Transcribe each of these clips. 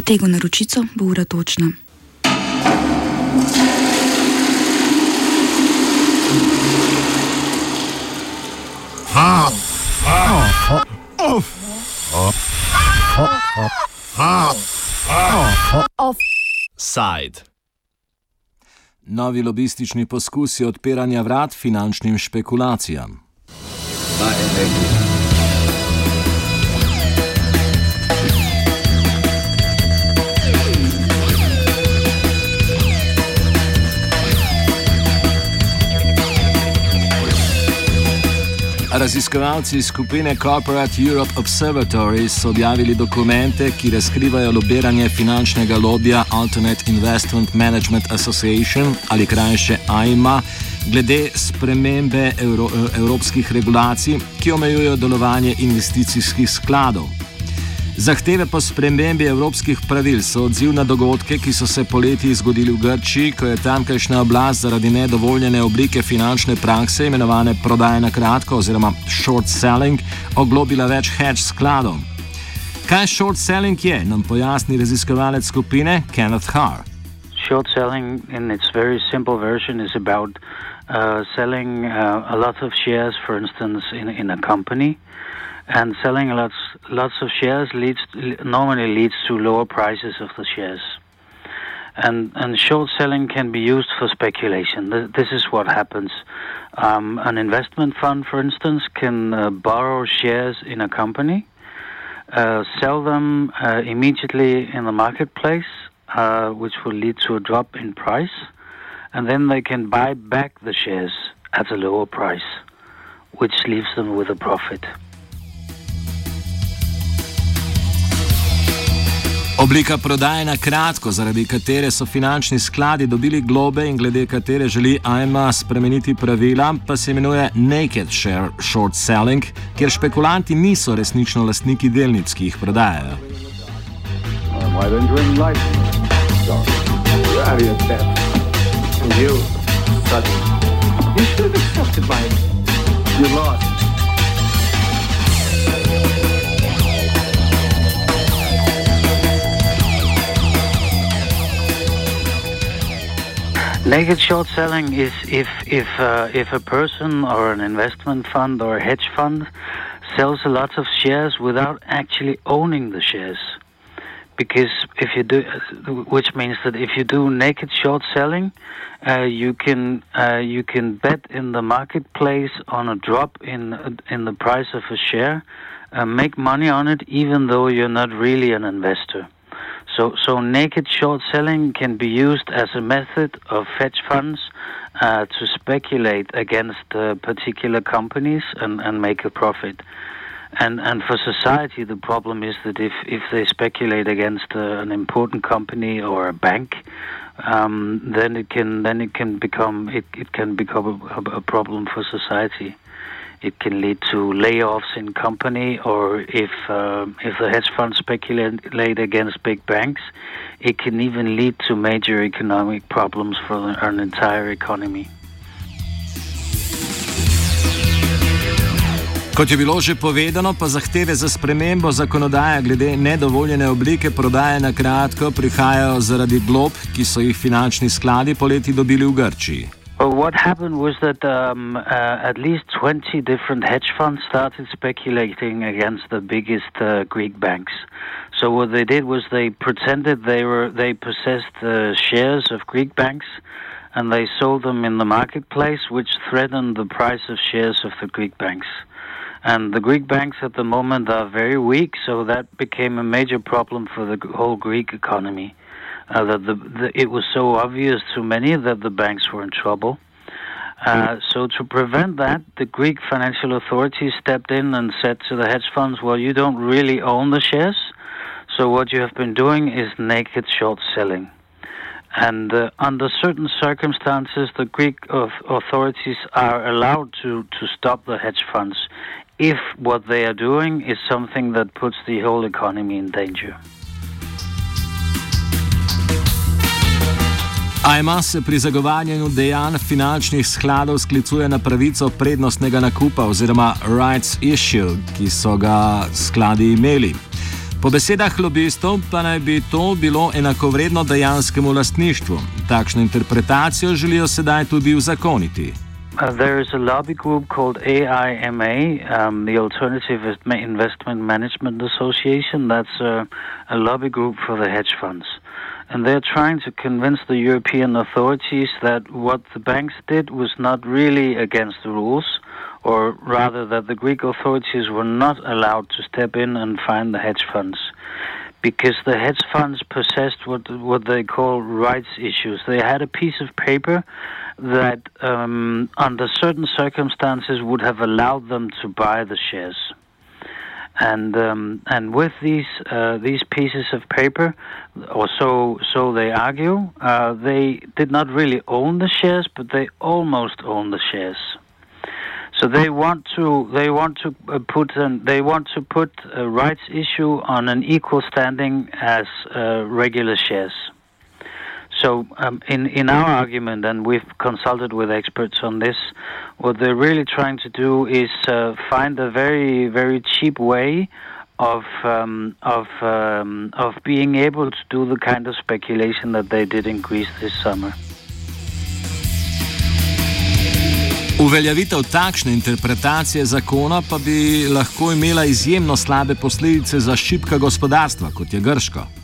potegu na ročico bo ura točna. Offside. Novi lobistični poskusi odpiranja vrat finančnim špekulacijam. Raziskovalci skupine Corporate Europe Observatory so objavili dokumente, ki razkrivajo lobiranje finančnega lobija Alternate Investment Management Association ali krajše AIMA glede spremembe evro, evropskih regulacij, ki omejujejo delovanje investicijskih skladov. Zahteve po spremembi evropskih pravil so odziv na dogodke, ki so se poleti zgodili v Grčiji, ko je tamkajšnja oblast zaradi nedovoljene oblike finančne prakse, imenovane prodaje na kratko oziroma short selling, oglobila več hedge skladov. Kaj short selling je, nam pojasni raziskovalec skupine Kenneth Harr. Short selling, in its very simple version, is about uh, selling uh, a lot of shares, for instance, in, in a company. And selling lots lots of shares leads normally leads to lower prices of the shares. And and short selling can be used for speculation. This is what happens. Um, an investment fund, for instance, can uh, borrow shares in a company, uh, sell them uh, immediately in the marketplace, uh, which will lead to a drop in price, and then they can buy back the shares at a lower price, which leaves them with a profit. Oblika prodaje na kratko, zaradi katere so finančni skladi dobili globe in glede katere želi AIMA spremeniti pravila, pa se imenuje Naked Share Short Selling, kjer špekulanti niso resnično lastniki delnic, ki jih prodajajo. You lost. Naked short selling is if if uh, if a person or an investment fund or a hedge fund sells a lot of shares without actually owning the shares. Because if you do, which means that if you do naked short selling, uh, you can uh, you can bet in the marketplace on a drop in in the price of a share, make money on it, even though you're not really an investor. So, so naked short selling can be used as a method of hedge funds uh, to speculate against uh, particular companies and, and make a profit. And and for society, the problem is that if, if they speculate against uh, an important company or a bank, um, then it can then it can become it, it can become a, a problem for society it can lead to layoffs in company, or if uh, if the hedge funds speculate against big banks, it can even lead to major economic problems for an entire economy. Kot je bilo že povedano, pa zahteve za spremembo zakonodaje glede nedovoljene oblike prodaje na kratko prihajajo zaradi glob, ki so jih finančni skladi poleti dobili v Grčiji. Well, what happened was that um, uh, at least 20 different hedge funds started speculating against the biggest uh, Greek banks. So what they did was they pretended they were they possessed uh, shares of Greek banks, and they sold them in the marketplace, which threatened the price of shares of the Greek banks. And the Greek banks at the moment are very weak, so that became a major problem for the whole Greek economy uh, that the, the, it was so obvious to many that the banks were in trouble. Uh, so to prevent that, the Greek financial authorities stepped in and said to the hedge funds, "Well, you don't really own the shares, so what you have been doing is naked short selling." And uh, under certain circumstances, the Greek authorities are allowed to, to stop the hedge funds if what they are doing is something that puts the whole economy in danger. AIMA se pri zagovarjanju dejanj finančnih skladov sklicuje na pravico prednostnega nakupa oziroma rights issue, ki so ga skladi imeli. Po besedah lobistov pa naj bi to bilo enakovredno dejanskemu lastništvu. Takšno interpretacijo želijo sedaj tudi uzakoniti. Uh, there is a lobby group called AIMA, um, the Alternative Investment Management Association. That's a, a, lobby group for the hedge funds. And they're trying to convince the European authorities that what the banks did was not really against the rules, or rather that the Greek authorities were not allowed to step in and find the hedge funds because the hedge funds possessed what what they call rights issues. They had a piece of paper that, um, under certain circumstances, would have allowed them to buy the shares. And um, and with these uh, these pieces of paper, or so so they argue, uh, they did not really own the shares, but they almost own the shares. So they want to they want to uh, put an, they want to put a rights issue on an equal standing as uh, regular shares. So um, in in our argument, and we've consulted with experts on this, what they're really trying to do is uh, find a very very cheap way of um, of um, of being able to do the kind of speculation that they did in Greece this summer. Uveljavitev takšne interpretacije zakona pa bi lahko imela izjemno slabe posledice za šibka gospodarstva, kot je Grško.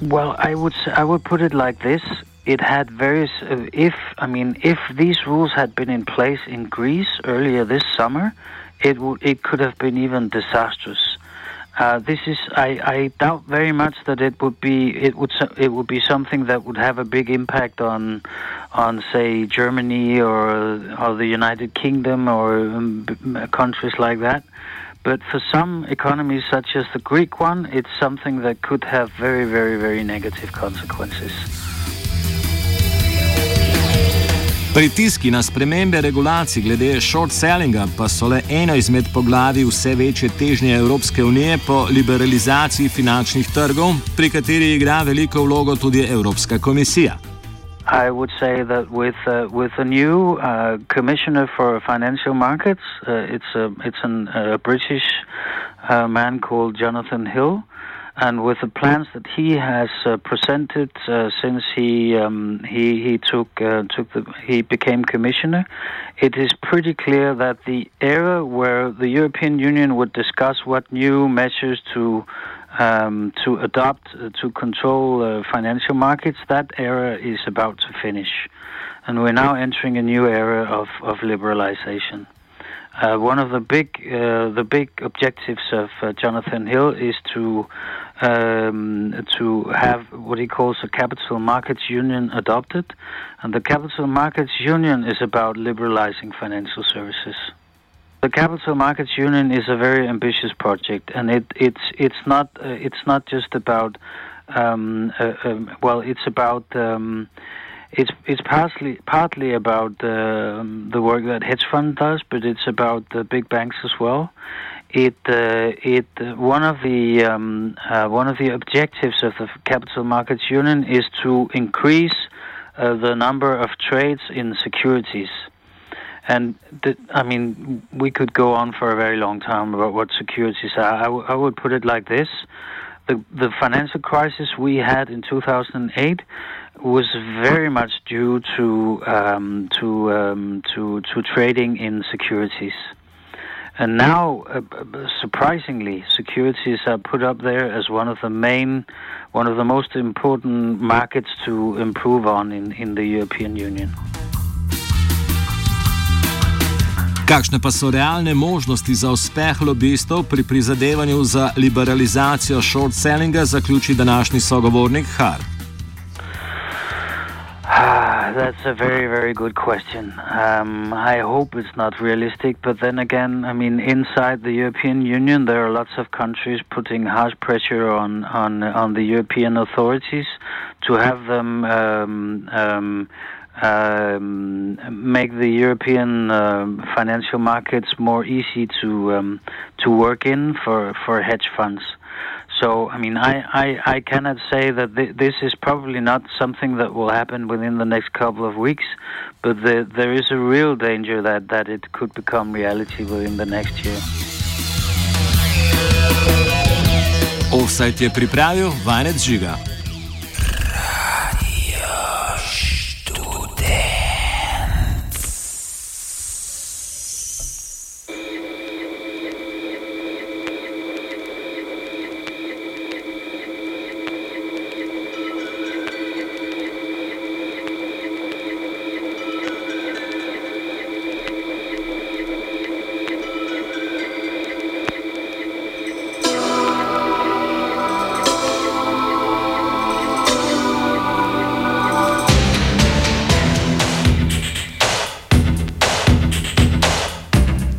Well, I would I would put it like this: it had various. Uh, if I mean, if these rules had been in place in Greece earlier this summer, it would it could have been even disastrous. Uh, this is I, I doubt very much that it would be it would it would be something that would have a big impact on on say Germany or or the United Kingdom or um, countries like that. But for some economies, such as the Greek one, it's something that could have very, very, very negative consequences. Pritiski na spremembe regulacij glede short sellinga pa so le eno izmed poglavij vse večje težnje Evropske unije po liberalizaciji finančnih trgov, pri kateri igra veliko vlogo tudi Evropska komisija. I would say that with uh, with a new uh, commissioner for financial markets, uh, it's a it's an, a British uh, man called Jonathan Hill. and with the plans that he has uh, presented uh, since he um, he he took took the he became commissioner, it is pretty clear that the era where the European Union would discuss what new measures to um, to adopt uh, to control uh, financial markets, that era is about to finish, and we're now entering a new era of of liberalization. Uh, one of the big uh, the big objectives of uh, Jonathan Hill is to um, to have what he calls a capital markets union adopted, and the capital markets union is about liberalizing financial services. The capital markets union is a very ambitious project, and it, it's it's not uh, it's not just about um, uh, um, well, it's about um, it's it's partly partly about uh, the work that hedge fund does, but it's about the big banks as well. It uh, it one of the um, uh, one of the objectives of the capital markets union is to increase uh, the number of trades in securities. And th- I mean, we could go on for a very long time about what securities are. I, w- I would put it like this: the the financial crisis we had in 2008 was very much due to um, to um, to to trading in securities. And now, uh, surprisingly, securities are put up there as one of the main, one of the most important markets to improve on in, in the European Union. Kakšne pa so realne možnosti za uspeh lobistov pri prizadevanju za liberalizacijo short sellinga, zaključi današnji sogovornik Hart. That's a very, very good question. Um, I hope it's not realistic, but then again, I mean, inside the European Union, there are lots of countries putting harsh pressure on on on the European authorities to have them. Um, um, um, make the European um, financial markets more easy to um, to work in for, for hedge funds. So, I mean, I, I, I cannot say that th- this is probably not something that will happen within the next couple of weeks, but the, there is a real danger that, that it could become reality within the next year. Offside je pripravil Vanec Žiga.